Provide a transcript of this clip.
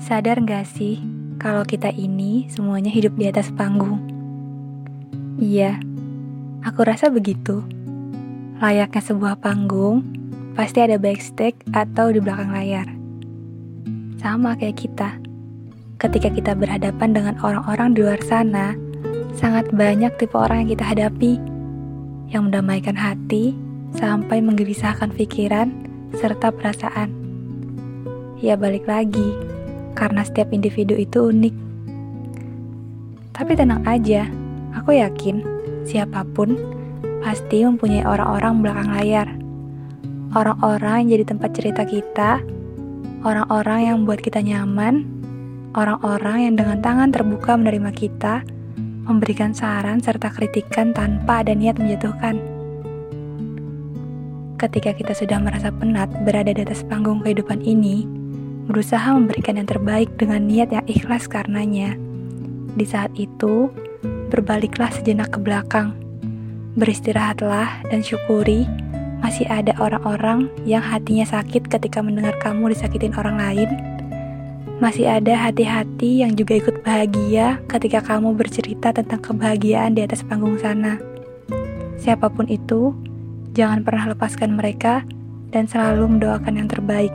Sadar gak sih kalau kita ini semuanya hidup di atas panggung? Iya, aku rasa begitu. Layaknya sebuah panggung, pasti ada backstage atau di belakang layar. Sama kayak kita. Ketika kita berhadapan dengan orang-orang di luar sana, sangat banyak tipe orang yang kita hadapi yang mendamaikan hati sampai menggelisahkan pikiran serta perasaan. Ya balik lagi, karena setiap individu itu unik. Tapi tenang aja, aku yakin siapa pun pasti mempunyai orang-orang belakang layar. Orang-orang yang jadi tempat cerita kita, orang-orang yang buat kita nyaman, orang-orang yang dengan tangan terbuka menerima kita, memberikan saran serta kritikan tanpa ada niat menjatuhkan. Ketika kita sudah merasa penat berada di atas panggung kehidupan ini, berusaha memberikan yang terbaik dengan niat yang ikhlas karenanya. Di saat itu, berbaliklah sejenak ke belakang. Beristirahatlah dan syukuri masih ada orang-orang yang hatinya sakit ketika mendengar kamu disakitin orang lain. Masih ada hati-hati yang juga ikut bahagia ketika kamu bercerita tentang kebahagiaan di atas panggung sana. Siapa pun itu, jangan pernah lepaskan mereka dan selalu mendoakan yang terbaik.